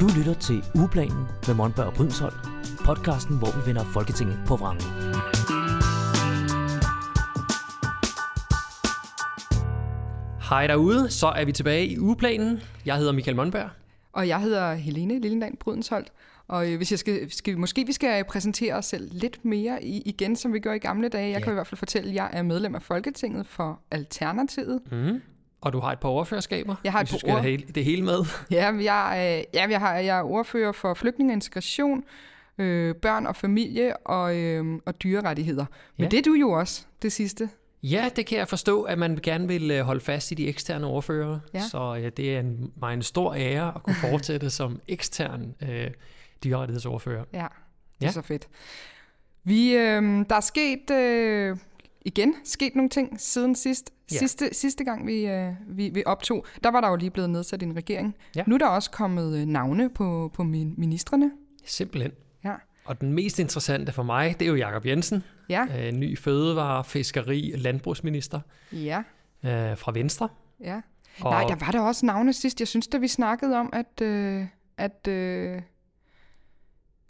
Du lytter til Ugeplanen med Monberg og Brydensholt, podcasten, hvor vi vender Folketinget på vrangen. Hej derude, så er vi tilbage i ugeplanen. Jeg hedder Michael Monberg. Og jeg hedder Helene Lillendal Brydensholt. Og øh, hvis jeg skal, skal, måske vi skal præsentere os selv lidt mere i, igen, som vi gjorde i gamle dage. Jeg Ja. kan i hvert fald fortælle, at jeg er medlem af Folketinget for Alternativet. Mm. Og du har et par overførskaber. Jeg har et par skal ord- hele- det hele med. Ja, jeg, øh, ja, jeg, har, jeg er ordfører for flygtning og integration, øh, børn og familie og, øh, og dyrerettigheder. Men Ja. det er du jo også, det sidste. Ja, det kan jeg forstå, at man gerne vil øh, holde fast i de eksterne overførere. Ja. Så øh, det er en, mig en stor ære at kunne fortsætte som ekstern øh, dyrerettighedsordfører. Ja, det Ja. er så fedt. Vi, øh, der er sket øh, igen sket nogle ting siden sidst. Ja. Sidste, sidste gang vi, øh, vi, vi optog, der var der jo lige blevet nedsat en regering. Ja. Nu er der også kommet øh, navne på, på min, ministerne. Simpelthen. Ja. Og den mest interessante for mig, det er jo Jakob Jensen, Ja, øh, ny fødevare, fiskeri, landbrugsminister ja, øh, fra Venstre. ja. Og Nej, der var der også navne sidst. Jeg synes, da vi snakkede om, at, øh, at, øh,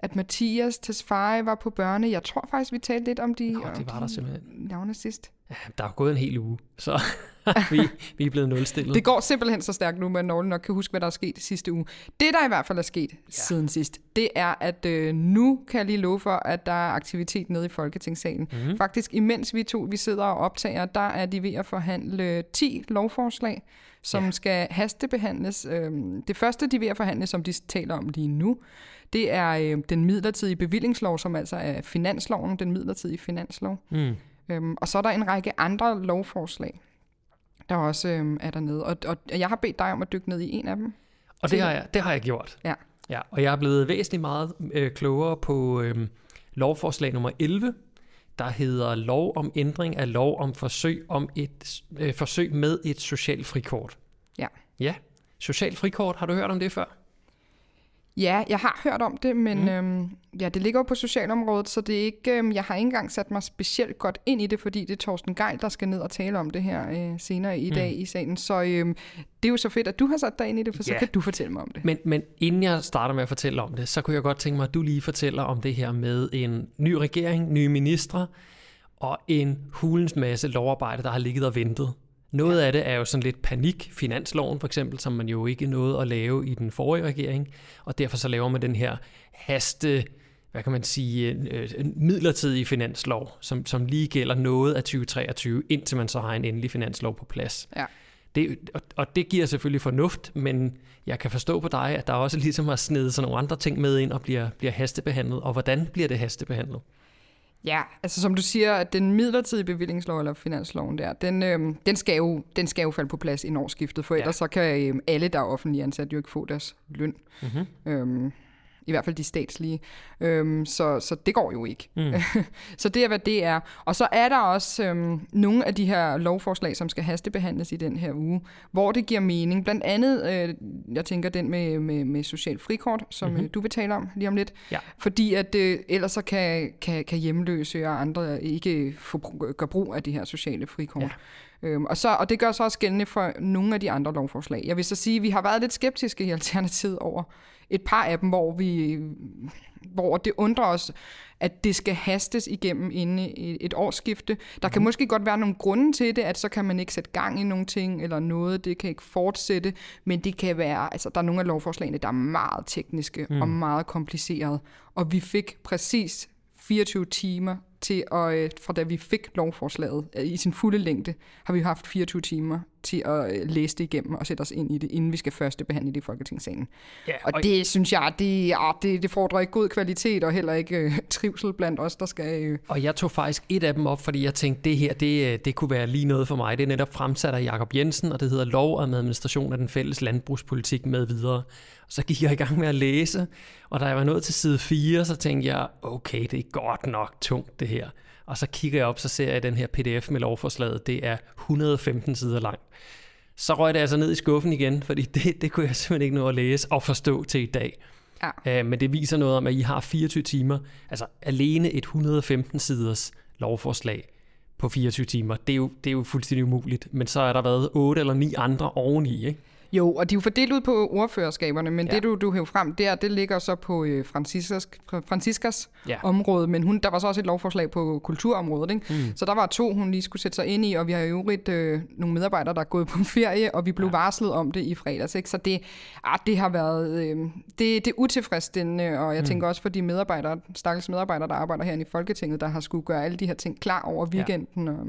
at Mathias Tesfaye var på børne. Jeg tror faktisk, vi talte lidt om de, Nå, om det var de der simpelthen. navne sidst. Ja, der er gået en hel uge, så vi, vi er blevet nulstillet. Det går simpelthen så stærkt nu, at Norge nok kan huske, hvad der er sket sidste uge. Det, der i hvert fald er sket ja. siden sidst, det er, at øh, nu kan jeg lige love for, at der er aktivitet nede i Folketingssalen. Mm. Faktisk, imens vi to vi sidder og optager, der er de ved at forhandle 10 lovforslag, som Ja. ja. skal hastebehandles. Øhm, Det første, de er ved at forhandle, som de taler om lige nu, det er øh, den midlertidige bevillingslov, som altså er finansloven, den midlertidige finanslov. Mm. Øhm, og så er der en række andre lovforslag, der også øhm, er dernede. Og, og jeg har bedt dig om at dykke ned i en af dem. Og det har, jeg, det har jeg gjort. Ja. ja og jeg er blevet væsentligt meget øh, klogere på øh, lovforslag nummer 11, der hedder lov om ændring af lov om forsøg, om et, øh, forsøg med et socialt frikort. Ja. Ja, socialt frikort, har du hørt om det før? Ja, jeg har hørt om det, men Mm. øhm, ja, det ligger jo på socialområdet, så det er ikke, øhm, jeg har ikke engang sat mig specielt godt ind i det, fordi det er Torsten Geil, der skal ned og tale om det her øh, senere i Mm. dag i salen. Så øhm, det er jo så fedt, at du har sat dig ind i det, for så Ja. kan du fortælle mig om det. Men, men inden jeg starter med at fortælle om det, så kunne jeg godt tænke mig, at du lige fortæller om det her med en ny regering, nye ministre og en hulens masse lovarbejde, der har ligget og ventet. Noget af det er jo sådan lidt panik, finansloven for eksempel, som man jo ikke nåede at lave i den forrige regering, og derfor så laver man den her haste, hvad kan man sige, øh, en midlertidige finanslov, som, som lige gælder noget af 2023, indtil man så har en endelig finanslov på plads. Ja. Det, og, og det giver selvfølgelig fornuft, men jeg kan forstå på dig, at der også ligesom har snedet sådan nogle andre ting med ind og bliver, bliver hastebehandlet. Og hvordan bliver det hastebehandlet? Ja, altså som du siger, at den midlertidige bevillingslov, eller finansloven der, den, øhm, den, skal jo, den skal jo falde på plads i årsskiftet, for Ja. ellers så kan øhm, alle, der er offentlige ansat, jo ikke få deres løn. Mm-hmm. Øhm, I hvert fald de statslige. Øhm, så, så det går jo ikke. Mm. Så det er, hvad det er. Og så er der også øhm, nogle af de her lovforslag, som skal hastebehandles i den her uge, hvor det giver mening. Blandt andet, øh, jeg tænker den med, med, med social frikort, som Mhm. mm-hmm. du vil tale om lige om lidt. Ja. Fordi at øh, ellers så kan, kan, kan hjemløse og andre ikke få, gøre brug af det her sociale frikort. Ja. Øhm, og, så, og det gør så også gældende for nogle af de andre lovforslag. Jeg vil så sige, at vi har været lidt skeptiske i Alternativet over et par af dem, hvor, vi, hvor det undrer os, at det skal hastes igennem inden et årsskifte. Der kan måske godt være nogle grunde til det, at så kan man ikke sætte gang i nogle ting eller noget, det kan ikke fortsætte, men det kan være, altså der er nogle af lovforslagene, der er meget tekniske mm. og meget komplicerede, og vi fik præcis 24 timer til at, øh, fra da vi fik lovforslaget øh, i sin fulde længde, har vi haft 24 timer til at øh, læse det igennem og sætte os ind i det, inden vi skal første behandle det i Folketingssalen. Ja, Og det synes jeg, det, ja, det, det fordrer ikke god kvalitet og heller ikke øh, trivsel blandt os, der skal... Øh, Og jeg tog faktisk et af dem op, fordi jeg tænkte, det her, det, øh, det kunne være lige noget for mig. Det er netop fremsat af Jakob Jensen, og det hedder Lov om administration af den fælles landbrugspolitik med videre. Og så gik jeg i gang med at læse, og da jeg var nået til side 4, så tænkte jeg, okay, det er godt nok tungt det her. Og så kigger jeg op, så ser jeg den her pdf med lovforslaget. Det er 115 sider langt. Så røg det altså ned i skuffen igen, fordi det, det kunne jeg simpelthen ikke nå at læse og forstå til i dag. Ja. Øh, men det viser noget om, at I har 24 timer, altså alene et 115 siders lovforslag på 24 timer. Det er jo, det er jo fuldstændig umuligt. Men så er der været 8 eller 9 andre oveni, ikke? Jo, og de er jo fordelt ud på ordførerskaberne, men Ja. det, du, du hæver frem der, det ligger så på øh, Franciscas, Franciscas Ja. område, men hun, der var så også et lovforslag på kulturområdet, ikke? Mm. Så der var to, hun lige skulle sætte sig ind i, og vi har jo øvrigt øh, nogle medarbejdere, der er gået på ferie, og vi blev ja. varslet om det i fredags, ikke? Så det, ah, det har været, øh, det, det er utilfredsstillende, og jeg mm. tænker også for de medarbejdere, stakkels medarbejdere, der arbejder herinde i Folketinget, der har skulle gøre alle de her ting klar over weekenden. Ja. Og,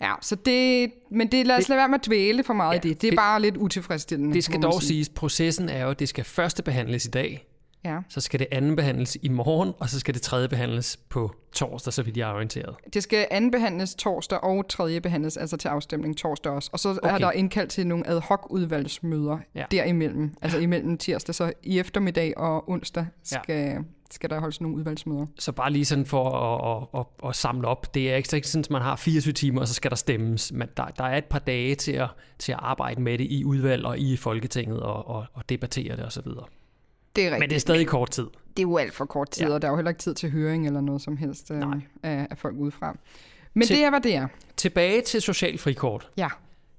ja, så det, men det, lad os Det- lade være med at dvæle for meget Ja, i det. Det er det- bare lidt utilfredsstillende. Det skal dog sige. siges, processen er jo, at det skal første behandles i dag, Ja. så skal det anden behandles i morgen, og så skal det tredje behandles på torsdag, så vidt jeg er orienteret. Det skal anden behandles torsdag og tredje behandles, altså til afstemning torsdag også. Og så okay. er der indkaldt til nogle ad hoc udvalgsmøder Ja. derimellem. Altså imellem tirsdag, så i eftermiddag og onsdag skal, ja. skal der holdes nogle udvalgsmøder. Så bare lige sådan for at, at, at, at samle op, det er ikke ikke sådan, at man har 24 timer, og så skal der stemmes. Men der, der er et par dage til at, til at arbejde med det i udvalg og i Folketinget og, og, og debattere det osv. Det er rigtigt. Men det er stadig kort tid. det er jo alt for kort tid, Ja. og der er jo heller ikke tid til høring eller noget som helst øh, af, af folk udefra. Men Til- det er, hvad det er. Tilbage til social frikort. Ja.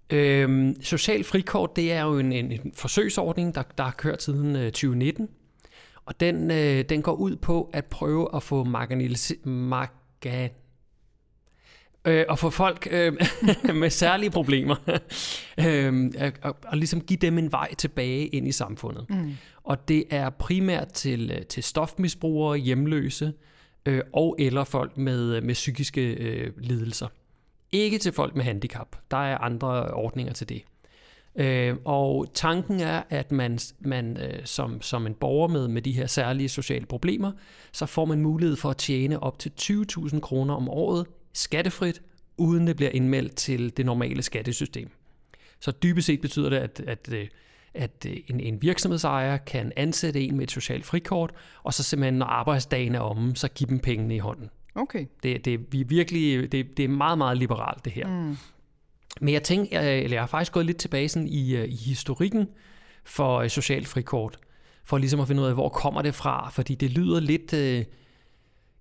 Øhm, social frikort, det er jo en, en, en forsøgsordning, der, der har kørt siden øh, 2019. Og den, øh, den går ud på at prøve at få marginalisi- marga- øh, at få folk øh, med særlige problemer, øh, og, og, og ligesom give dem en vej tilbage ind i samfundet. Mm. Og det er primært til, øh, til stofmisbrugere, hjemløse øh, og eller folk med, med psykiske øh, lidelser. Ikke til folk med handicap. Der er andre ordninger til det. Øh, og tanken er, at man, man øh, som, som en borger med, med de her særlige sociale problemer, så får man mulighed for at tjene op til 20.000 kroner om året skattefrit, uden det bliver indmeldt til det normale skattesystem. Så dybest set betyder det, at, at, øh, at øh, en, en virksomhedsejer kan ansætte en med et socialt frikort, og så simpelthen, når arbejdsdagen er omme, så give dem pengene i hånden. Okay. Det, det, vi virkelig, det, det er meget, meget liberalt, det her. Mm. Men jeg tænker, eller jeg har faktisk gået lidt tilbage sådan i, øh, i historikken for øh, social frikort, for ligesom at finde ud af, hvor kommer det fra, fordi det lyder lidt... Øh,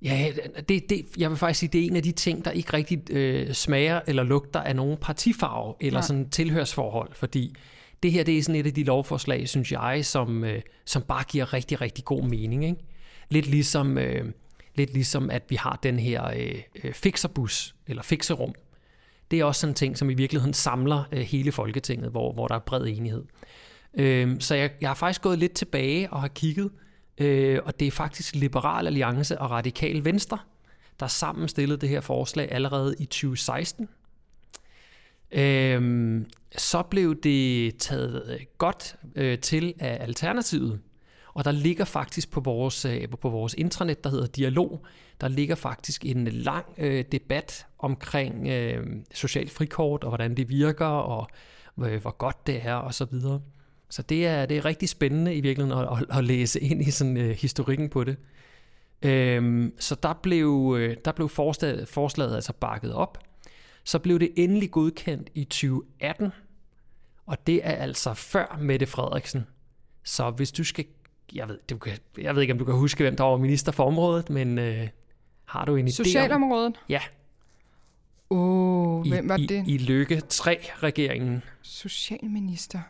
ja, det, det, jeg vil faktisk sige, det er en af de ting, der ikke rigtig øh, smager eller lugter af nogen partifarve eller Nej. sådan tilhørsforhold, fordi det her det er sådan et af de lovforslag, synes jeg, som, øh, som bare giver rigtig, rigtig god mening. Ikke? Lidt ligesom... Øh, Lidt ligesom, at vi har den her øh, øh, fixerbus, eller fixerum. Det er også sådan en ting, som i virkeligheden samler øh, hele Folketinget, hvor, hvor der er bred enighed. Øh, så jeg, jeg har faktisk gået lidt tilbage og har kigget, øh, og det er faktisk Liberal Alliance og Radikal Venstre, der sammen stillede det her forslag allerede i 2016. Øh, så blev det taget øh, godt øh, til af Alternativet, og der ligger faktisk på vores, øh, på vores intranet, der hedder Dialog, der ligger faktisk en lang øh, debat omkring øh, socialt frikort, og hvordan det virker, og øh, hvor godt det er, og så det er, det er rigtig spændende i virkeligheden at, at, at læse ind i sådan øh, historikken på det. Øhm, så der blev, øh, der blev forslaget, forslaget altså bakket op. Så blev det endelig godkendt i 2018, og det er altså før Mette Frederiksen. Så hvis du skal jeg ved, du kan, jeg ved ikke, om du kan huske, hvem der var minister for området, men øh, har du en idé om... Socialområdet? Ja, Åh, oh, i, hvem var i, det? i Lykke 3-regeringen. Socialminister.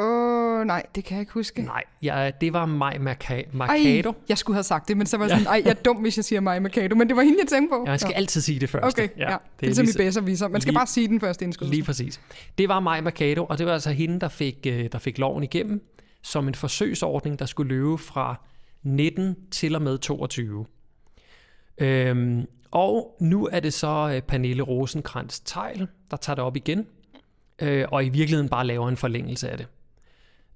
Åh, oh, nej, det kan jeg ikke huske. Nej, ja, det var Maj Ej, Mercado. jeg skulle have sagt det, men så var jeg sådan, ej, jeg er dum, hvis jeg siger mig Mercado, men det var hende, jeg tænkte på. Ja, man skal Nå. altid sige det først. Okay, ja. ja. Det er ligesom i bedre viser. Man skal lige- bare sige den første indskydelse. Lige præcis. Det var Maj Mercado, og det var altså hende, der fik, øh, der fik loven igennem som en forsøgsordning, der skulle løbe fra 19 til og med 22. Øhm, og nu er det så øh, Pernille rosenkrantz teil der tager det op igen, øh, og i virkeligheden bare laver en forlængelse af det.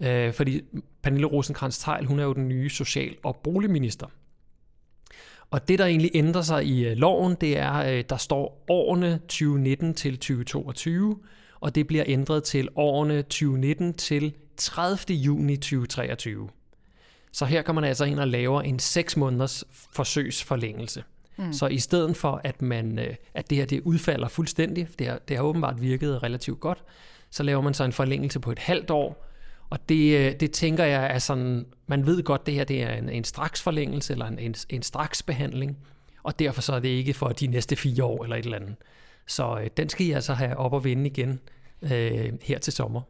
Øh, fordi Pernille rosenkrantz teil hun er jo den nye social- og boligminister. Og det, der egentlig ændrer sig i øh, loven, det er, øh, der står årene 2019 til 2022, og det bliver ændret til årene 2019 til 30. juni 2023. Så her kan man altså ind og lave en 6 måneders forsøgsforlængelse. Mm. Så i stedet for, at, man, øh, at det her det udfalder fuldstændig, det har, det har åbenbart virket relativt godt, så laver man så en forlængelse på et halvt år, og det, øh, det tænker jeg er sådan, man ved godt, det her det er en, en straks forlængelse eller en, en, en straks behandling, og derfor så er det ikke for de næste fire år eller et eller andet. Så øh, den skal I altså have op og vende igen øh, her til sommer.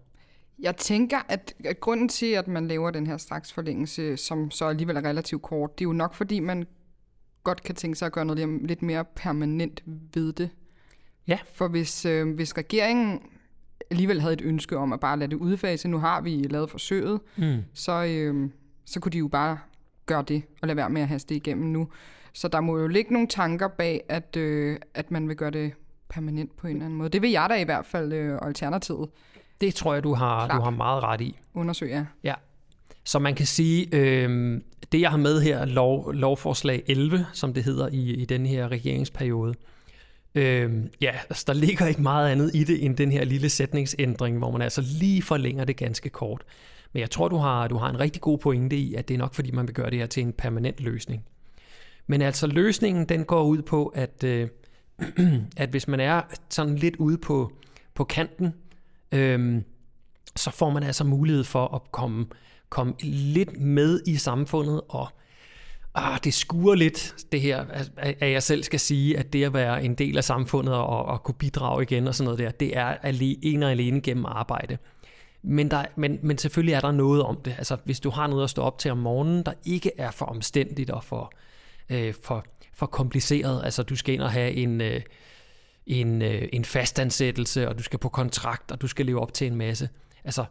Jeg tænker, at, grunden til, at man laver den her slags forlængelse, som så alligevel er relativt kort, det er jo nok, fordi man godt kan tænke sig at gøre noget lidt mere permanent ved det. Ja. For hvis, øh, hvis regeringen alligevel havde et ønske om at bare lade det udfase, nu har vi lavet forsøget, Mm. så, øh, så kunne de jo bare gøre det og lade være med at haste det igennem nu. Så der må jo ligge nogle tanker bag, at, øh, at man vil gøre det permanent på en eller anden måde. Det vil jeg da i hvert fald, øh, Alternativet, Det tror jeg, du har, Klart. du har meget ret i. undersøge. Ja. Så man kan sige, øh, det jeg har med her, lov, lovforslag 11, som det hedder i, i den her regeringsperiode, øh, ja, altså, der ligger ikke meget andet i det, end den her lille sætningsændring, hvor man altså lige forlænger det ganske kort. Men jeg tror, du har, du har en rigtig god pointe i, at det er nok, fordi man vil gøre det her til en permanent løsning. Men altså løsningen, den går ud på, at, øh, at hvis man er sådan lidt ude på, på kanten, øh, så får man altså mulighed for at komme, komme lidt med i samfundet, og ah, det skuer lidt det her, at, jeg selv skal sige, at det at være en del af samfundet og, og kunne bidrage igen og sådan noget der, det er alene, en og alene gennem arbejde. Men, der, men, men selvfølgelig er der noget om det. Altså, hvis du har noget at stå op til om morgenen, der ikke er for omstændigt og for, øh, for, for kompliceret. Altså, du skal ind og have en, øh, en, øh, en fastansættelse, og du skal på kontrakt, og du skal leve op til en masse. Altså,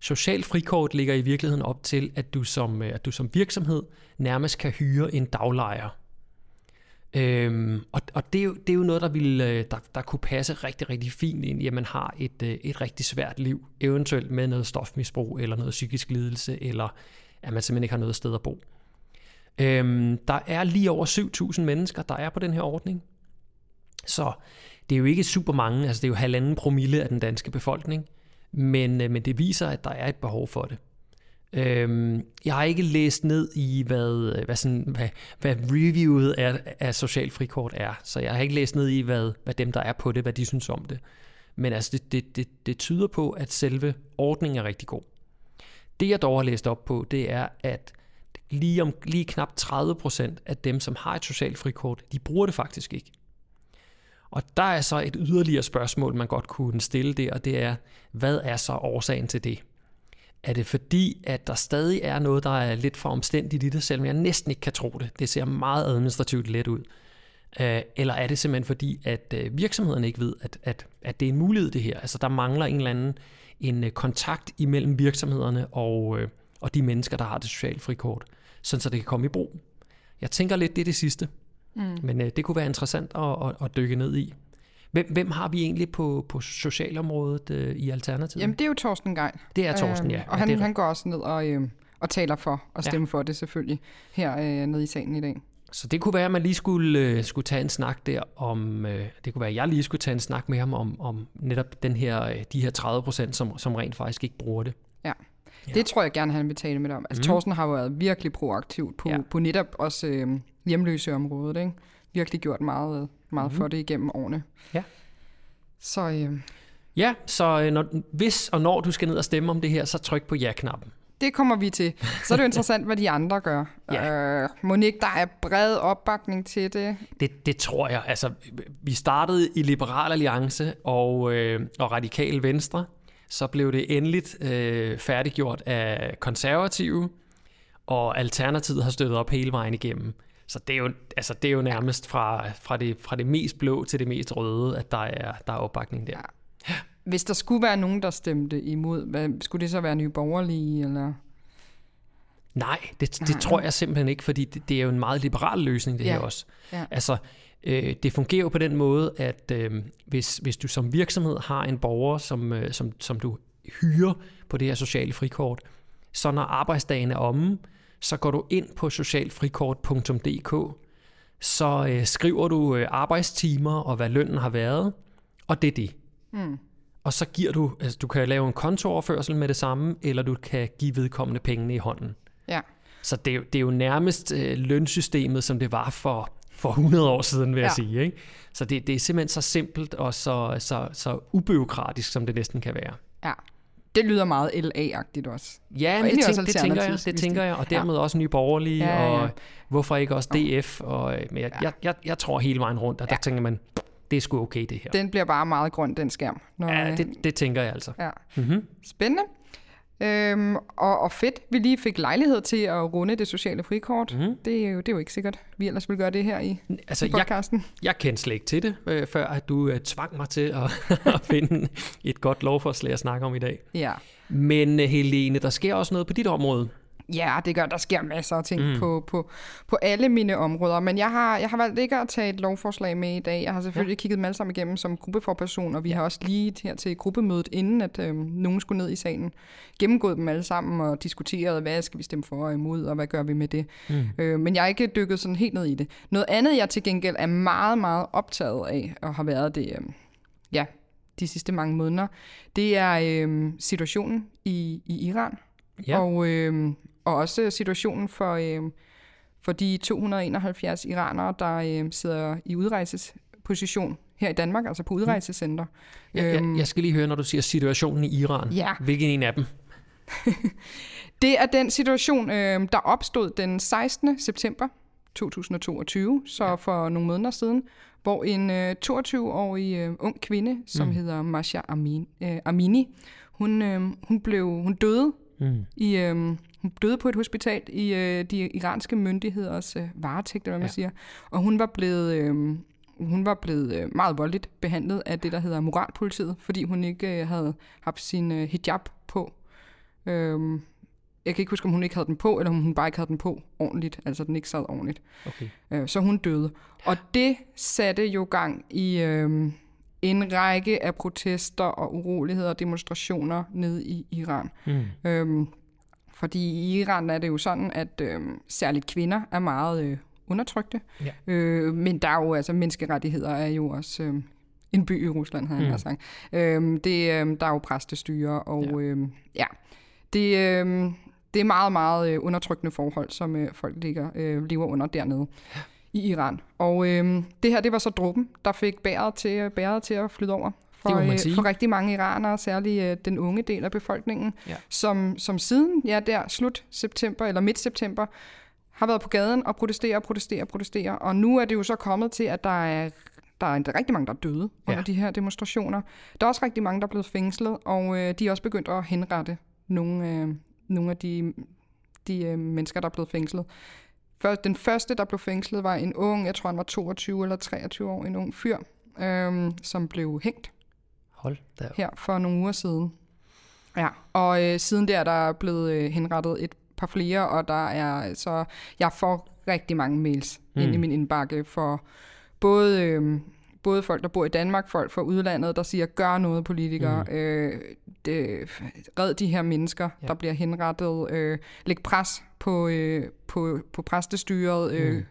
social frikort ligger i virkeligheden op til, at du som, øh, at du som virksomhed nærmest kan hyre en daglejer. Øhm, og og det, er jo, det er jo noget, der, vil, øh, der, der kunne passe rigtig, rigtig fint ind i, at man har et, øh, et rigtig svært liv, eventuelt med noget stofmisbrug, eller noget psykisk lidelse, eller at man simpelthen ikke har noget sted at bo. Øhm, der er lige over 7.000 mennesker, der er på den her ordning. Så det er jo ikke super mange, altså det er jo halvanden promille af den danske befolkning, men, øh, men det viser, at der er et behov for det. Øhm, jeg har ikke læst ned i, hvad, øh, hvad, sådan, hvad, hvad reviewet af, af social frikort er, så jeg har ikke læst ned i, hvad, hvad dem, der er på det, hvad de synes om det. Men altså, det, det, det, det tyder på, at selve ordningen er rigtig god. Det, jeg dog har læst op på, det er, at lige, om, lige knap 30% af dem, som har et socialt frikort, de bruger det faktisk ikke. Og der er så et yderligere spørgsmål, man godt kunne stille der, og det er, hvad er så årsagen til det? Er det fordi, at der stadig er noget, der er lidt for omstændigt i det, selvom jeg næsten ikke kan tro det? Det ser meget administrativt let ud. Øh, eller er det simpelthen fordi, at øh, virksomhederne ikke ved, at, at, at det er en mulighed det her? Altså der mangler en eller anden en øh, kontakt imellem virksomhederne og, og de mennesker, der har det sociale frikort, sådan så det kan komme i brug. Jeg tænker lidt, det er det sidste. Mm. Men øh, det kunne være interessant at, at, at dykke ned i. Hvem, hvem har vi egentlig på, på socialområdet øh, i Alternativet? Jamen, det er jo Torsten Geil. det er Torsten, ja. Øhm, Og ja han, det er han går også ned og, øh, og taler for og Ja. stemme for det selvfølgelig her øh, nede i salen i dag. Så det kunne være, at man lige skulle, øh, skulle tage en snak der om, øh, det kunne være, at jeg lige skulle tage en snak med ham om, om netop den her, øh, de her 30 procent, som, som rent faktisk ikke bruger det. Ja. Ja. Det tror jeg gerne, han vil tale med dig om. Altså, Mm. Torsten har været virkelig proaktiv på, Ja. ja. på netop også øh, hjemløseområdet. Ikke? Virkelig gjort meget, meget Mhm. for det igennem årene. Ja. Så øh, Ja, så øh, når, hvis og når du skal ned og stemme om det her, så tryk på ja-knappen. det kommer vi til. Så er det jo interessant, hvad de andre gør. Ja. Øh, Monique, der er bred opbakning til det. Det, det tror jeg. Altså, vi startede i Liberal Alliance og, øh, og Radikal Venstre. Så blev det endeligt øh, færdiggjort af konservative, og Alternativet har støttet op hele vejen igennem. Så det er jo, altså, det er jo nærmest fra, fra, det, fra det mest blå til det mest røde, at der er, der er opbakning der. Hvis der skulle være nogen, der stemte imod, hvad, skulle det så være nye borgerlige? Eller? Nej, det, det Nej. tror jeg simpelthen ikke, fordi det, det er jo en meget liberal løsning, det Ja. her også. Ja. Altså, øh, det fungerer jo på den måde, at øh, hvis, hvis du som virksomhed har en borger, som, øh, som, som du hyrer på det her sociale frikort, så når arbejdsdagen er omme, så går du ind på socialfrikort.dk, så øh, skriver du øh, arbejdstimer og hvad lønnen har været, og det er det. Mm. Og så giver du, altså du kan lave en kontooverførsel med det samme, eller du kan give vedkommende pengene i hånden. Ja. Så det er jo, det er jo nærmest øh, lønsystemet, som det var for, for 100 år siden, vil ja. jeg sige. Ikke? Så det, det er simpelthen så simpelt og så, så, så ubyråkratisk, som det næsten kan være. ja. Det lyder meget LA-agtigt også. Ja, men det, egentlig også tænk, det tænker jeg, det tænker jeg, og dermed ja. også Nye Borgerlige, Ja, ja. og hvorfor ikke også DF, og, øh, men jeg, Ja. jeg, jeg, jeg tror hele vejen rundt, og der Ja. tænker man, det er sgu okay det her. Den bliver bare meget grøn, den skærm. Når, ja, øh, det, det tænker jeg altså. ja. Mm-hmm. Spændende. Øhm, og, og fedt, vi lige fik lejlighed til at runde det sociale frikort. Mhm. Det, er jo, det er jo ikke sikkert, vi ellers vil gøre det her i, Altså, i jeg, podcasten. jeg kendte slet ikke til det, øh, før at du øh, tvang mig til at, at finde et godt lovforslag at snakke om i dag. Ja. Men øh, Helene, der sker også noget på dit område. Ja, det gør, der sker masser af ting Mm. på, på, på alle mine områder, men jeg har, jeg har valgt ikke at tage et lovforslag med i dag. Jeg har selvfølgelig ja. kigget dem alle sammen igennem som gruppeforperson, og vi ja. har også lige her til gruppemødet, inden at øhm, nogen skulle ned i salen, gennemgået dem alle sammen og diskuteret, hvad skal vi stemme for og imod, og hvad gør vi med det. Mm. Øh, men jeg er ikke dykket sådan helt ned i det. Noget andet, jeg til gengæld er meget, meget optaget af, og har været det, øh, ja, de sidste mange måneder, det er øh, situationen i, i Iran. Ja. Og, øh, og også situationen for, øh, for de 271 iranere, der øh, sidder i udrejsesposition her i Danmark, altså på udrejsecenter. Jeg, jeg, Øhm, jeg skal lige høre, når du siger situationen i Iran. Ja. Hvilken en af dem? Det er den situation, øh, der opstod den 16. september 2022, så ja. for nogle måneder siden, hvor en øh, 22-årig øh, ung kvinde, som mm. hedder Masha Amin, øh, Amini, hun, øh, hun, blev, hun døde Mm. i, øh, hun døde på et hospital i øh, de iranske myndigheders øh, varetægt, eller hvad man Ja. siger. Og hun var blevet, øh, hun var blevet øh, meget voldeligt behandlet af det, der hedder moralpolitiet, fordi hun ikke øh, havde haft sin øh, hijab på. Øh, jeg kan ikke huske, om hun ikke havde den på, eller om hun bare ikke havde den på ordentligt, altså den ikke sad ordentligt. Okay. Øh, så hun døde. Og det satte jo gang i øh, en række af protester og uroligheder og demonstrationer nede i Iran. Mm. Øhm, fordi i Iran er det jo sådan, at øhm, særligt kvinder er meget øh, undertrykte. Ja. Øh, men der er jo altså menneskerettigheder er jo også øh, en by i Rusland, har jeg Mm. mm. sagt. Øhm, det, øh, der er jo præstestyre, og Ja. ja, øh, ja det, øh, det er meget, meget øh, undertrykkende forhold, som øh, folk ligger, øh, lever under dernede i Iran. Og øh, det her, det var så dråben, der fik bæret til, bæret til at flyde over for, øh, for rigtig mange iranere, særligt øh, den unge del af befolkningen, Ja. som, som siden, ja der, slut september eller midt september, har været på gaden og protestere, protestere, protestere. Og nu er det jo så kommet til, at der er, der er rigtig mange, der er døde Ja. under de her demonstrationer. Der er også rigtig mange, der er blevet fængslet, og øh, de er også begyndt at henrette nogle, øh, nogle af de, de øh, mennesker, der er blevet fængslet. Først, den første, der blev fængslet, var en ung, jeg tror han var 22 eller 23 år, en ung fyr, øh, som blev hængt Hold da. her for nogle uger siden. Ja, og øh, siden der er der blevet øh, henrettet et par flere, og der er så jeg får rigtig mange mails mm. ind i Mm. min indbakke for både øh, både folk der bor i Danmark, folk fra udlandet, der siger gør noget politikere, mm. øh, det, red de her mennesker, ja. der bliver henrettet, øh, læg pres på øh, på på præstestyret. Øh, Mm.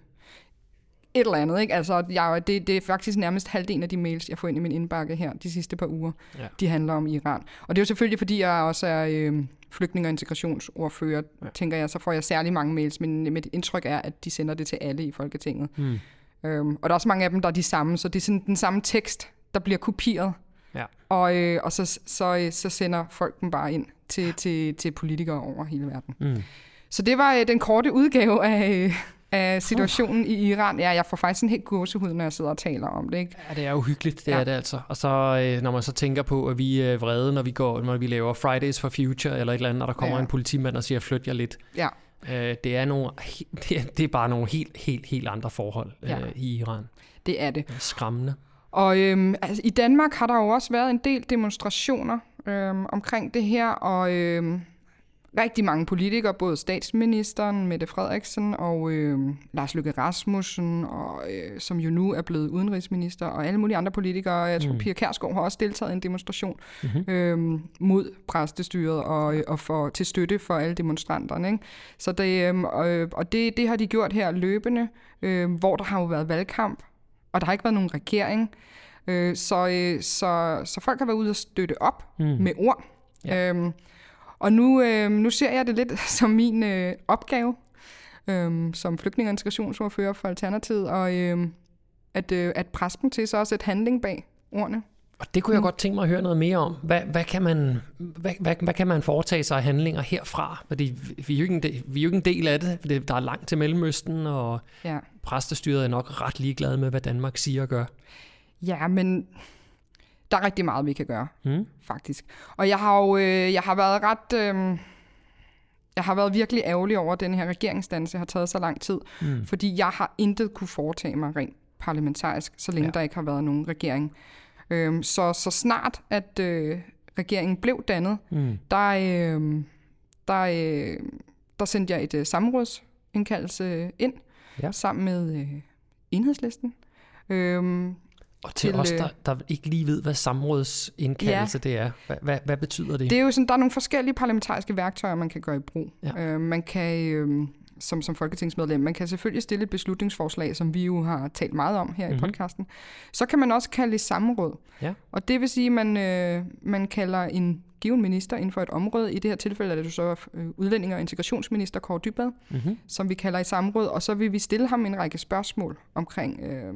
et eller andet, ikke? Altså, jeg, det, det er faktisk nærmest halvdelen af de mails, jeg får ind i min indbakke her de sidste par uger, Ja. de handler om Iran. Og det er jo selvfølgelig, fordi jeg også er øh, flygtning- og integrationsordfører, Ja. tænker jeg, så får jeg særlig mange mails, men mit indtryk er, at de sender det til alle i Folketinget. Mm. Øhm, og der er også mange af dem, der er de samme, så det er sådan den samme tekst, der bliver kopieret. Ja. Og, øh, og så, så, så sender folk dem bare ind til, til, til politikere over hele verden. Mm. Så det var øh, den korte udgave af, øh, af situationen uh. i Iran. Ja, jeg får faktisk en helt gåsehud, når jeg sidder og taler om det. Ikke? Ja, det er jo hyggeligt, det ja. Er det altså. Og så øh, når man så tænker på, at vi er vrede, når vi går, når vi laver Fridays for Future eller et eller andet, og der kommer ja. En politimand og siger, flyt jer lidt. Ja. Øh, det, er nogle, det, er, det er bare nogle helt, helt, helt andre forhold øh, Ja. i Iran. Det er det. Skræmmende. Og øhm, altså, i Danmark har der jo også været en del demonstrationer øhm, omkring det her, og øhm, rigtig mange politikere, både statsministeren, Mette Frederiksen og øhm, Lars Løkke Rasmussen, og, øh, som jo nu er blevet udenrigsminister, og alle mulige andre politikere. Jeg tror, Mm. Pia Kærsgaard har også deltaget i en demonstration Mm-hmm. øhm, mod præstestyret og, øh, og for, til støtte for alle demonstranterne. Ikke? Så det, øhm, og, og det, det har de gjort her løbende, øh, hvor der har jo været valgkamp, og der har ikke været nogen regering. Øh, så, øh, så, så folk har været ude og støtte op Mm. med ord. Ja. Ja. Og nu, øh, nu ser jeg det lidt som min øh, opgave øh, som flygtning- og integrationsordfører for Alternativet, og øh, at, øh, at presse dem til så at sætte handling bag ordene. Og det kunne jeg Mm. godt tænke mig at høre noget mere om. Hvad, hvad, kan, man, hvad, hvad, hvad kan man foretage sig af handlinger herfra? Fordi vi er jo ikke en del, vi er jo ikke en del af det. det. Der er langt til Mellemøsten, og Ja. præstestyret er nok ret ligeglade med, hvad Danmark siger og gør. Ja, men der er rigtig meget, vi kan gøre, Mm. faktisk. Og jeg har jo øh, jeg har været ret... Øh, jeg har været virkelig ærgerlig over, at den her regeringsdannelse har taget så lang tid, Mm. fordi jeg har intet kunne foretage mig rent parlamentarisk, så længe Ja. der ikke har været nogen regering. Øhm, så, så snart, at øh, regeringen blev dannet, Mm. der, øh, der, øh, der sendte jeg et øh, samrådsindkaldelse ind, Ja. sammen med øh, enhedslisten. Øhm, Og til Til, os, øh, der, der ikke lige ved, hvad samrådsindkaldelse ja. det er. Hvad, hvad, hvad betyder det? Det er jo sådan, der er nogle forskellige parlamentariske værktøjer, man kan gøre i brug. Ja. Øh, man kan, øh, som, som folketingsmedlem, man kan selvfølgelig stille et beslutningsforslag, som vi jo har talt meget om her mm-hmm. Mhm. i podcasten. Så kan man også kalde i samråd. Ja. Og det vil sige, at man, øh, man kalder en given minister inden for et område. I det her tilfælde er det så øh, udlænding- og integrationsminister Kåre Dybad, Mm-hmm. som vi kalder i samråd, og så vil vi stille ham en række spørgsmål omkring, øh,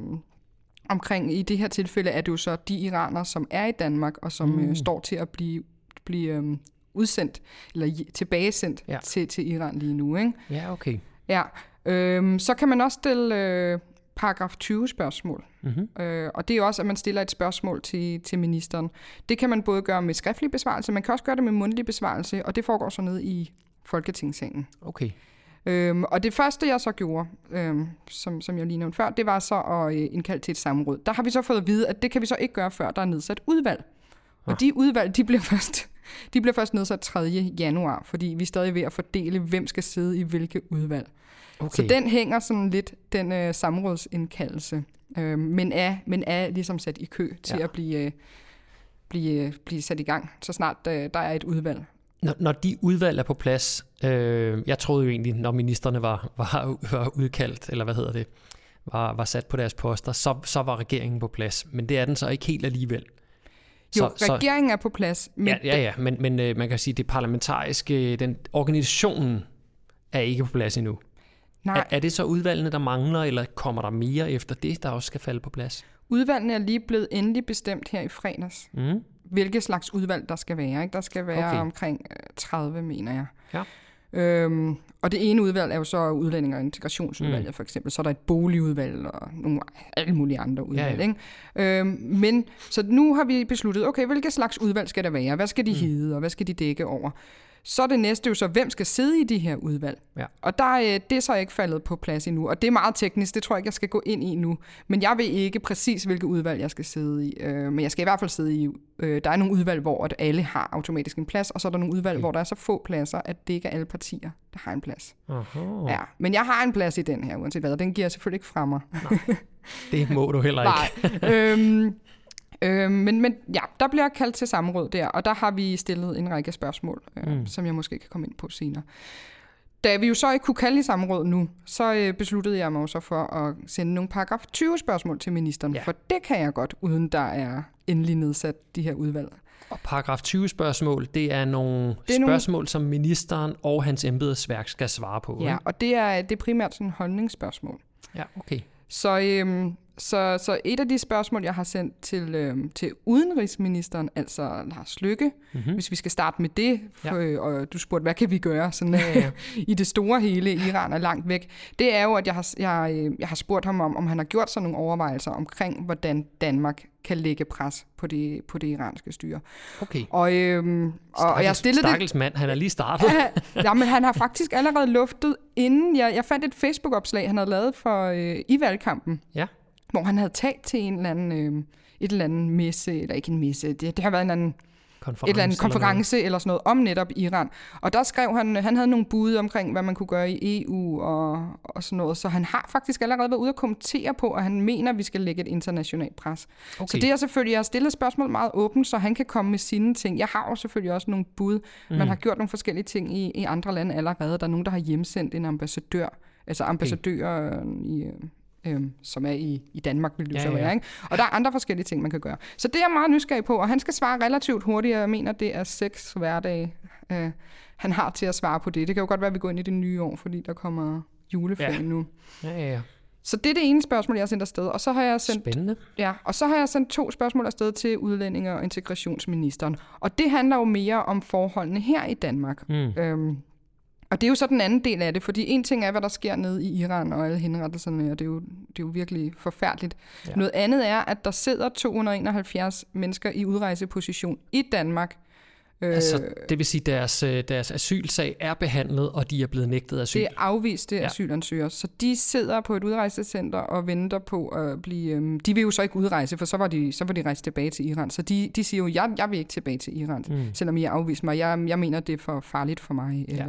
omkring i det her tilfælde er det jo så de iranere, som er i Danmark, og som Mm. øh, står til at blive, blive øh, udsendt, eller tilbagesendt Ja. til, til Iran lige nu. Ikke? Ja, okay. Ja. Øhm, så kan man også stille øh, paragraf 20 spørgsmål. Mm-hmm. Øh, og det er også, at man stiller et spørgsmål til, til ministeren. Det kan man både gøre med skriftlig besvarelse, man kan også gøre det med mundtlig besvarelse, og det foregår så ned i Folketingssalen. Okay. Øhm, og det første, jeg så gjorde, øhm, som, som jeg lige nævnte før, det var så at øh, indkalde til et samråd. Der har vi så fået at vide, at det kan vi så ikke gøre, før der er nedsat udvalg. Og Ah. de udvalg, de bliver først, de bliver først nedsat 3. januar, fordi vi er stadig ved at fordele, hvem skal sidde i hvilke udvalg. okay. Så den hænger sådan lidt, den øh, samrådsindkaldelse, øh, men, er, men er ligesom sat i kø til Ja. at blive, øh, blive, øh, blive sat i gang, så snart øh, der er et udvalg. Når, når de udvalg er på plads, øh, jeg troede jo egentlig, når ministerne var, var, var udkaldt, eller hvad hedder det, var, var sat på deres poster, så, så var regeringen på plads. Men det er den så ikke helt alligevel. Jo, så, regeringen er på plads, men ja, ja, ja, men, men øh, man kan sige, det parlamentariske, den organisationen er ikke på plads endnu. nej, Er, er det så udvalgene, der mangler, eller kommer der mere efter det, der også skal falde på plads? udvalgene er lige blevet endelig bestemt her i fredags. Mm. Hvilke slags udvalg der skal være. Ikke? Der skal være Okay. omkring øh, 30, mener jeg. Ja. Øhm, og det ene udvalg er jo så udlænding- og integrationsudvalget, mm. for eksempel. Så er der et boligudvalg og nogle alle mulige andre udvalg. ja. Ikke? Øhm, men så nu har vi besluttet, okay, hvilke slags udvalg skal der være? Hvad skal de mm. hedde, og hvad skal de dække over? Så er det næste jo så, hvem skal sidde i de her udvalg? Ja. Og der, øh, det er så ikke faldet på plads endnu. Og det er meget teknisk, det tror jeg ikke, jeg skal gå ind i nu. Men jeg ved ikke præcis, hvilke udvalg jeg skal sidde i. Øh, men jeg skal i hvert fald sidde i... Øh, der er nogle udvalg, hvor at alle har automatisk en plads, og så er der nogle udvalg, Okay. okay. hvor der er så få pladser, at det ikke er alle partier, der har en plads. Aha. Ja, men jeg har en plads i den her, uanset hvad. og Den giver jeg selvfølgelig ikke fra mig. Det må du heller ikke. Nej. øhm, øhm, men, men ja, der bliver kaldt til samråd der, og der har vi stillet en række spørgsmål, øh, Mm. som jeg måske kan komme ind på senere. Da vi jo så ikke kunne kalde i samråd nu, så øh, besluttede jeg mig så for at sende nogle paragraf 20 spørgsmål til ministeren, Ja. for det kan jeg godt, uden der er endelig nedsat de her udvalg. Og paragraf 20 spørgsmål, det er nogle det er spørgsmål, nogle... som ministeren og hans embedsværk skal svare på. Ja, ikke? og det er, det er primært sådan holdningsspørgsmål. ja okay. Så, øhm, så, så et af de spørgsmål, jeg har sendt til, øhm, til udenrigsministeren, altså Lars Lykke, Mm-hmm. hvis vi skal starte med det, Ja. for, øh, og du spurgte, hvad kan vi gøre sådan, Ja, ja. i det store hele, Iran er langt væk, det er jo, at jeg har, jeg, øh, jeg har spurgt ham om, om han har gjort sig nogle overvejelser omkring, hvordan Danmark kan lægge pres på det, på det iranske styre. Okay. Og, øhm, og, og jeg Stakkels- stillede. Stakkels mand, han er lige startet. Ja, men han har faktisk allerede luftet, inden jeg, jeg fandt et Facebook-opslag, han havde lavet for øh, i valgkampen, Ja. Hvor han havde talt til en eller anden, øh, et eller andet messe, eller ikke en messe, det, det har været en eller anden Konference et eller andet konference eller sådan noget om netop Iran. Og der skrev han, han havde nogle bud omkring, hvad man kunne gøre i EU og, og sådan noget. Så han har faktisk allerede været ude og kommentere på, at han mener, at vi skal lægge et internationalt pres. Okay. Så det er selvfølgelig, jeg har stillet spørgsmål meget åbent, så han kan komme med sine ting. Jeg har jo selvfølgelig også nogle bud. Mm. Man har gjort nogle forskellige ting i, i andre lande allerede. Der er nogen, der har hjemsendt en ambassadør, altså ambassadører i, øh, som er i, i Danmark, vil det Ja, ja, så ja. være. Ikke? Og der er andre forskellige ting, man kan gøre. Så det er jeg meget nysgerrig på, og han skal svare relativt hurtigt. Jeg mener, det er seks hverdage, øh, han har til at svare på det. Det kan jo godt være, at vi går ind i det nye år, fordi der kommer juleferie Ja. ja. nu. Ja, ja, ja. Så det er det ene spørgsmål, jeg har sendt afsted. Og så har jeg sendt Spændende. Ja, og så har jeg sendt to spørgsmål afsted til udlændinge- og integrationsministeren. Og det handler jo mere om forholdene her i Danmark. Mm. Øhm, og det er jo så den anden del af det, fordi en ting er, hvad der sker nede i Iran og alle henrettelserne, og det er jo, det er jo virkelig forfærdeligt. Ja. Noget andet er, at der sidder 271 mennesker i udrejseposition i Danmark. Øh, Altså, det vil sige, at deres, øh, deres asylsag er behandlet, og de er blevet nægtet asyl. det er afviste Ja. asylansøgere, så de sidder på et udrejsecenter og venter på at blive... Øhm, de vil jo så ikke udrejse, for så var de, så var de rejst tilbage til Iran. Så de, de siger jo, jeg, jeg vil ikke tilbage til Iran, Mm. selvom I har afvist mig. Jeg, jeg mener, det er for farligt for mig. Ja.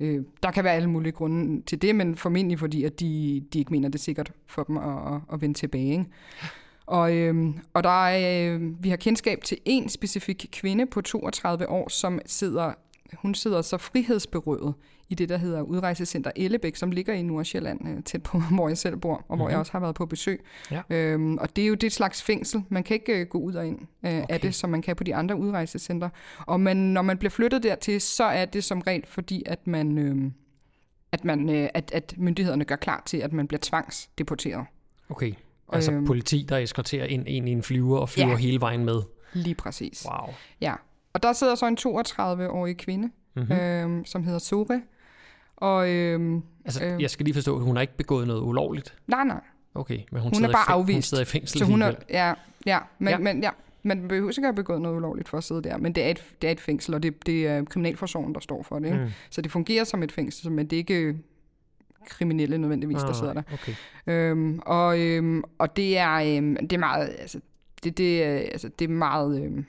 Øh, der kan være alle mulige grunde til det, men formentlig fordi, at de, de ikke mener, det er sikkert for dem at, at, at vende tilbage. Ikke? Og, øh, og der er, øh, vi har kendskab til en specifik kvinde på 32 år, som sidder, hun sidder så frihedsberøvet i det, der hedder Udrejsecenter Ellebæk, som ligger i Nordsjælland, øh, tæt på, hvor jeg selv bor, og hvor Mhm. jeg også har været på besøg. Ja. Øhm, og det er jo det slags fængsel. Man kan ikke øh, gå ud og ind øh, okay. Af det, som man kan på de andre udrejsecenter. Og man, når man bliver flyttet dertil, så er det som regel fordi, at man... Øh, at, man, øh, at, at myndighederne gør klar til, at man bliver tvangsdeporteret. Okay. Altså Øhm. politi, der eskorterer ind, ind i en flyver og flyver Ja. hele vejen med. Lige præcis. Wow. Ja. Og der sidder så en 32-årig kvinde, Mm-hmm. mm. øhm, som hedder Sore. Og øhm, Altså, øh. jeg skal lige forstå, at hun har ikke begået noget ulovligt. nej, nej. Okay, men hun, Hun er bare i fæng- hun afvist. sidder i fængsel Så hun er, ja, ja, men, Ja. ja. men ja, man behøver ikke at have begået noget ulovligt for at sidde der, men det er et, det er et fængsel, og det, det er kriminalforsorgen, der står for det. Ikke? Mm. Så det fungerer som et fængsel, men det er ikke kriminelle nødvendigvis, der Ah, sidder der. Okay. Øhm, og, øhm, og det er, øhm, det er meget, altså, det, det, er- altså, det er meget, øhm,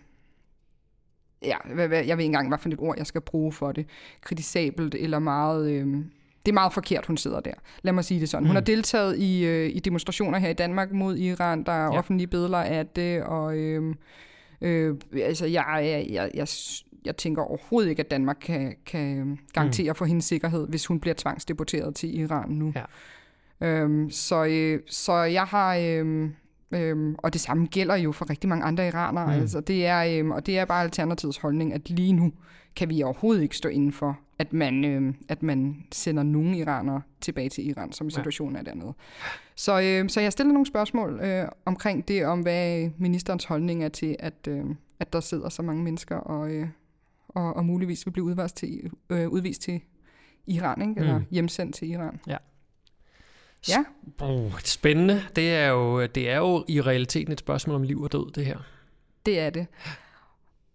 ja, hvad, hvad, jeg ved ikke engang, hvad for et ord, jeg skal bruge for det, kritisabelt, eller meget, øhm, det er meget forkert, hun sidder der. Lad mig sige det sådan. Hun Mm. har deltaget i, øh, i demonstrationer her i Danmark mod Iran, der er Ja. offentlige billeder af det, og øhm, øh, altså, jeg, jeg, jeg, jeg, jeg tænker overhovedet ikke, at Danmark kan, kan garantere mm. for hendes sikkerhed, hvis hun bliver tvangsdeporteret til Iran nu. Ja. Øhm, så, øh, så jeg har... Øhm, Øhm, og det samme gælder jo for rigtig mange andre iranere. Mm. Altså, det er, øhm, og det er bare Alternativets holdning, at lige nu kan vi overhovedet ikke stå inden for, at man, øhm, at man sender nogle iranere tilbage til Iran, som situationen er dernede. Så, øhm, så jeg stiller nogle spørgsmål øh, omkring det, om hvad ministerens holdning er til, at, øh, at der sidder så mange mennesker og, øh, og, og muligvis vil blive udvist til, øh, udvist til Iran, ikke? eller Mm. hjemsendt til Iran. Ja. Ja. Oh, spændende. Det er, jo, det er jo i realiteten et spørgsmål om liv og død, det her. Det er det.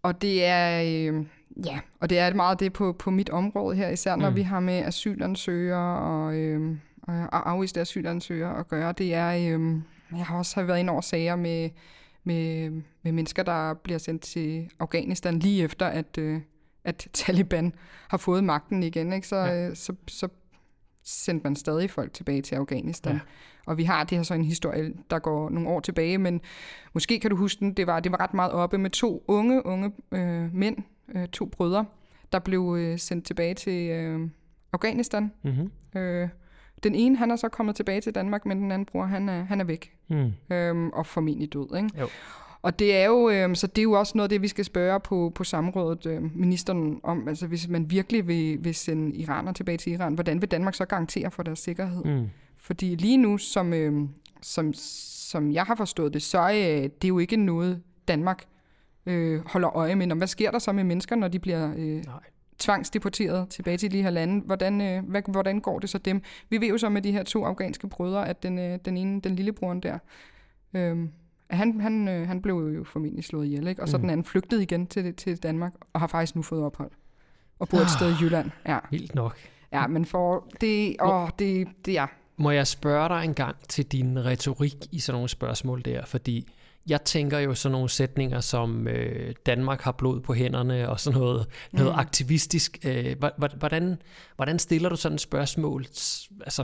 Og det er, øh, ja, og det er meget det på, på mit område her, især når Mm. vi har med asylansøgere og, øh, og afviste asylansøgere at gøre. Det er, øh, jeg har også været ind over sager med, med, med mennesker, der bliver sendt til Afghanistan lige efter, at, øh, at Taliban har fået magten igen. Ikke? Så, Ja. ja. øh, så, så sendte man stadig folk tilbage til Afghanistan. Ja. Og vi har det her så en historie, der går nogle år tilbage, men måske kan du huske den, det var, det var ret meget oppe med to unge, unge øh, mænd, øh, to brødre, der blev øh, sendt tilbage til øh, Afghanistan. Mm-hmm. Øh, den ene, han er så kommet tilbage til Danmark, men den anden bror, han er, han er væk. Mm. Øhm, og formentlig død, ikke? Jo. Og det er jo, øhm, så det er jo også noget af det, vi skal spørge på, på samrådet øh, ministeren om. Altså hvis man virkelig vil, vil sende iraner tilbage til Iran, hvordan vil Danmark så garantere for deres sikkerhed? Mm. Fordi lige nu, som, øh, som, som jeg har forstået det, så er det er jo ikke noget, Danmark øh, holder øje med. Nå, hvad sker der så med mennesker, når de bliver øh, Nej. tvangsdeporteret tilbage til de her lande? Hvordan, øh, hvad, hvordan går det så dem? Vi ved jo så med de her to afghanske brødre, at den, øh, den ene, den lillebroren der, øh, han, han, øh, han blev jo formentlig slået ihjel, ikke? og så Mm. den anden flygtede igen til, til Danmark, og har faktisk nu fået ophold. Og bor et sted i Jylland. Ja, Vildt nok. ja men for det, åh, det, det er... Må jeg spørge dig en gang til din retorik i sådan nogle spørgsmål der? Fordi jeg tænker jo sådan nogle sætninger som øh, Danmark har blod på hænderne og sådan noget, noget Mm. aktivistisk. Øh, hvordan, hvordan stiller du sådan et spørgsmål? Altså,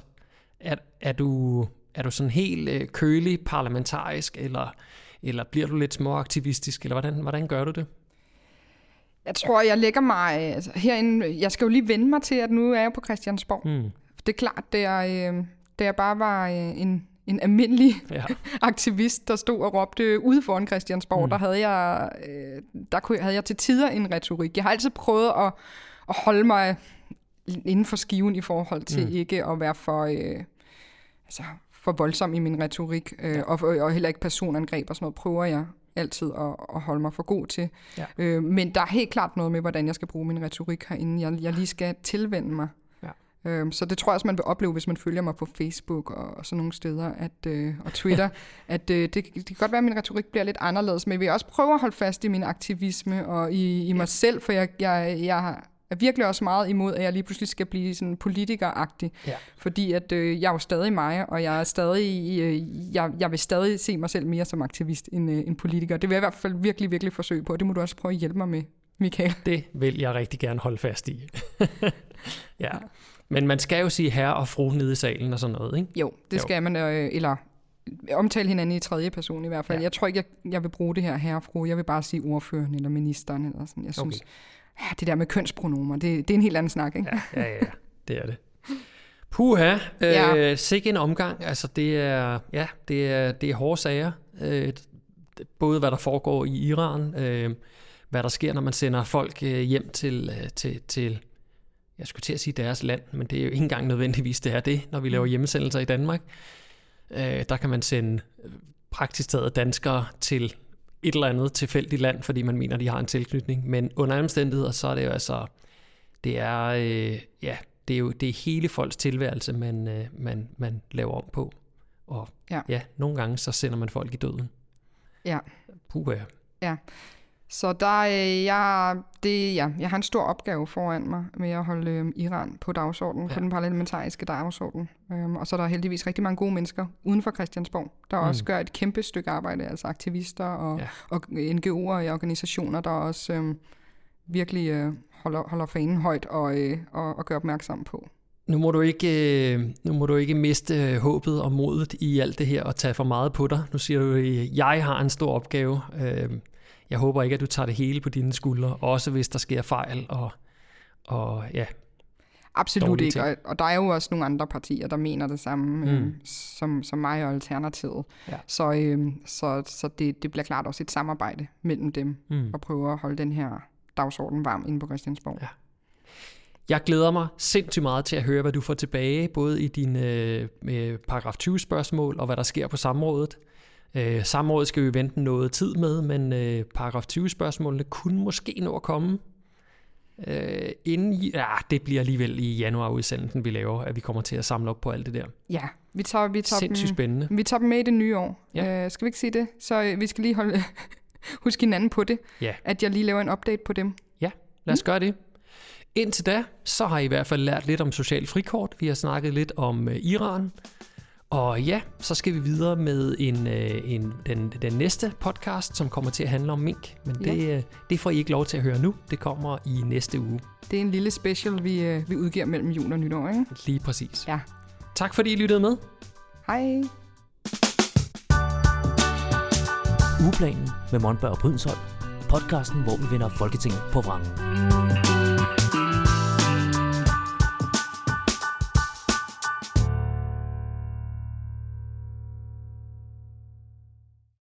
er, er, du, er du sådan helt øh, kølig parlamentarisk, eller, eller bliver du lidt småaktivistisk, eller hvordan, hvordan gør du det? Jeg tror, jeg lægger mig altså, herinde. Jeg skal jo lige vende mig til, at nu er jeg på Christiansborg. Mm. Det er klart, det er, øh, da jeg bare var øh, en, en almindelig Ja. aktivist, der stod og råbte ude foran Christiansborg, Mm. der, havde jeg, øh, der kunne, havde jeg til tider en retorik. Jeg har altid prøvet at, at holde mig inden for skiven i forhold til mm. ikke at være for, øh, altså, for voldsom i min retorik, øh, Ja. og, og heller ikke personangreb og sådan noget, prøver jeg altid at, at holde mig for god til. Ja. Øh, men der er helt klart noget med, hvordan jeg skal bruge min retorik herinde. Jeg, jeg lige skal tilvende mig Øhm, så det tror jeg også, man vil opleve, hvis man følger mig på Facebook og sådan nogle steder, at, øh, og Twitter, at øh, det, det kan godt være, at min retorik bliver lidt anderledes, men jeg vil også prøve at holde fast i min aktivisme og i, i mig ja. selv, for jeg, jeg, jeg er virkelig også meget imod, at jeg lige pludselig skal blive sådan politikeragtig. Ja. Fordi at øh, jeg er jo stadig mig, og jeg er stadig, øh, jeg, jeg vil stadig se mig selv mere som aktivist end, øh, end politiker. Det vil jeg i hvert fald virkelig, virkelig forsøge på, det må du også prøve at hjælpe mig med, Michael. Det vil jeg rigtig gerne holde fast i. ja. Men man skal jo sige herre og fru nede i salen og sådan noget, ikke? Jo, det jo. skal man, øh, eller omtale hinanden i tredje person i hvert fald. Ja. Jeg tror ikke, jeg, jeg vil bruge det her herre og fru. Jeg vil bare sige ordføreren eller ministeren eller sådan. Jeg synes, okay ja, det der med kønspronomer, det, det er en helt anden snak, ikke? Ja, ja, ja, det er det. Puha, øh, ja. sikke en omgang. Altså, det er, ja, det er, det er hårde sager. Øh, både hvad der foregår i Iran, øh, hvad der sker, når man sender folk øh, hjem til, øh, til, til, jeg skulle til at sige deres land, men det er jo ikke engang nødvendigvis det er det, når vi laver mm. hjemmesendelser i Danmark. Øh, der kan man sende øh, praktisk taget danskere til et eller andet tilfældigt land, fordi man mener, de har en tilknytning. Men under omstændigheder, så er det jo altså, det er, øh, ja, det er jo det er hele folks tilværelse, man, øh, man, man laver om på. Og ja. ja, nogle gange så sender man folk i døden. Ja. Puh, ja. Så der, øh, jeg, det, ja, jeg har en stor opgave foran mig med at holde øh, Iran på dagsordenen, ja. på den parlamentariske dagsorden. Um, og så er der heldigvis rigtig mange gode mennesker uden for Christiansborg, der mm. også gør et kæmpe stykke arbejde, altså aktivister og, ja. og NGO'er og organisationer, der også øh, virkelig øh, holder, holder fanen højt og, øh, og, og gør opmærksom på. Nu må, du ikke, øh, nu må du ikke miste øh, håbet og modet i alt det her og tage for meget på dig. Nu siger du, at øh, jeg har en stor opgave. Jeg håber ikke, at du tager det hele på dine skuldre, også hvis der sker fejl og, og ja, Absolut ikke, og, og der er jo også nogle andre partier, der mener det samme mm. øh, som, som mig og Alternativet. Ja. Så, øh, så, så det, det bliver klart også et samarbejde mellem dem, mm. og prøve at holde den her dagsorden varm inde på Christiansborg. Ja. Jeg glæder mig sindssygt meget til at høre, hvad du får tilbage, både i dine øh, paragraf 20 spørgsmål og hvad der sker på samrådet. Øh, samrådet skal vi vente noget tid med, men øh, paragraf 20 spørgsmålene kunne måske nå at komme øh, inden, ja, det bliver alligevel i januar udsendelsen, vi laver, at vi kommer til at samle op på alt det der. Ja, vi tager, vi tager, Sindssygt dem, spændende. Vi tager dem med i det nye år. Ja. Øh, skal vi ikke sige det? Så øh, vi skal lige holde, huske hinanden på det, ja. at jeg lige laver en update på dem. Ja, lad os mm. gøre det. Indtil da, så har I i hvert fald lært lidt om social frikort. Vi har snakket lidt om uh, Iran. Og ja, så skal vi videre med en, øh, en, den, den næste podcast, som kommer til at handle om mink. Men det, ja. Øh, det får I ikke lov til at høre nu. Det kommer i næste uge. Det er en lille special, vi, øh, vi udgiver mellem jul og nytår, ikke? Lige præcis. Ja. Tak fordi I lyttede med. Hej. Ugeplanen med Monberg og Brydensholt. Podcasten, hvor vi vender Folketinget på vrangen.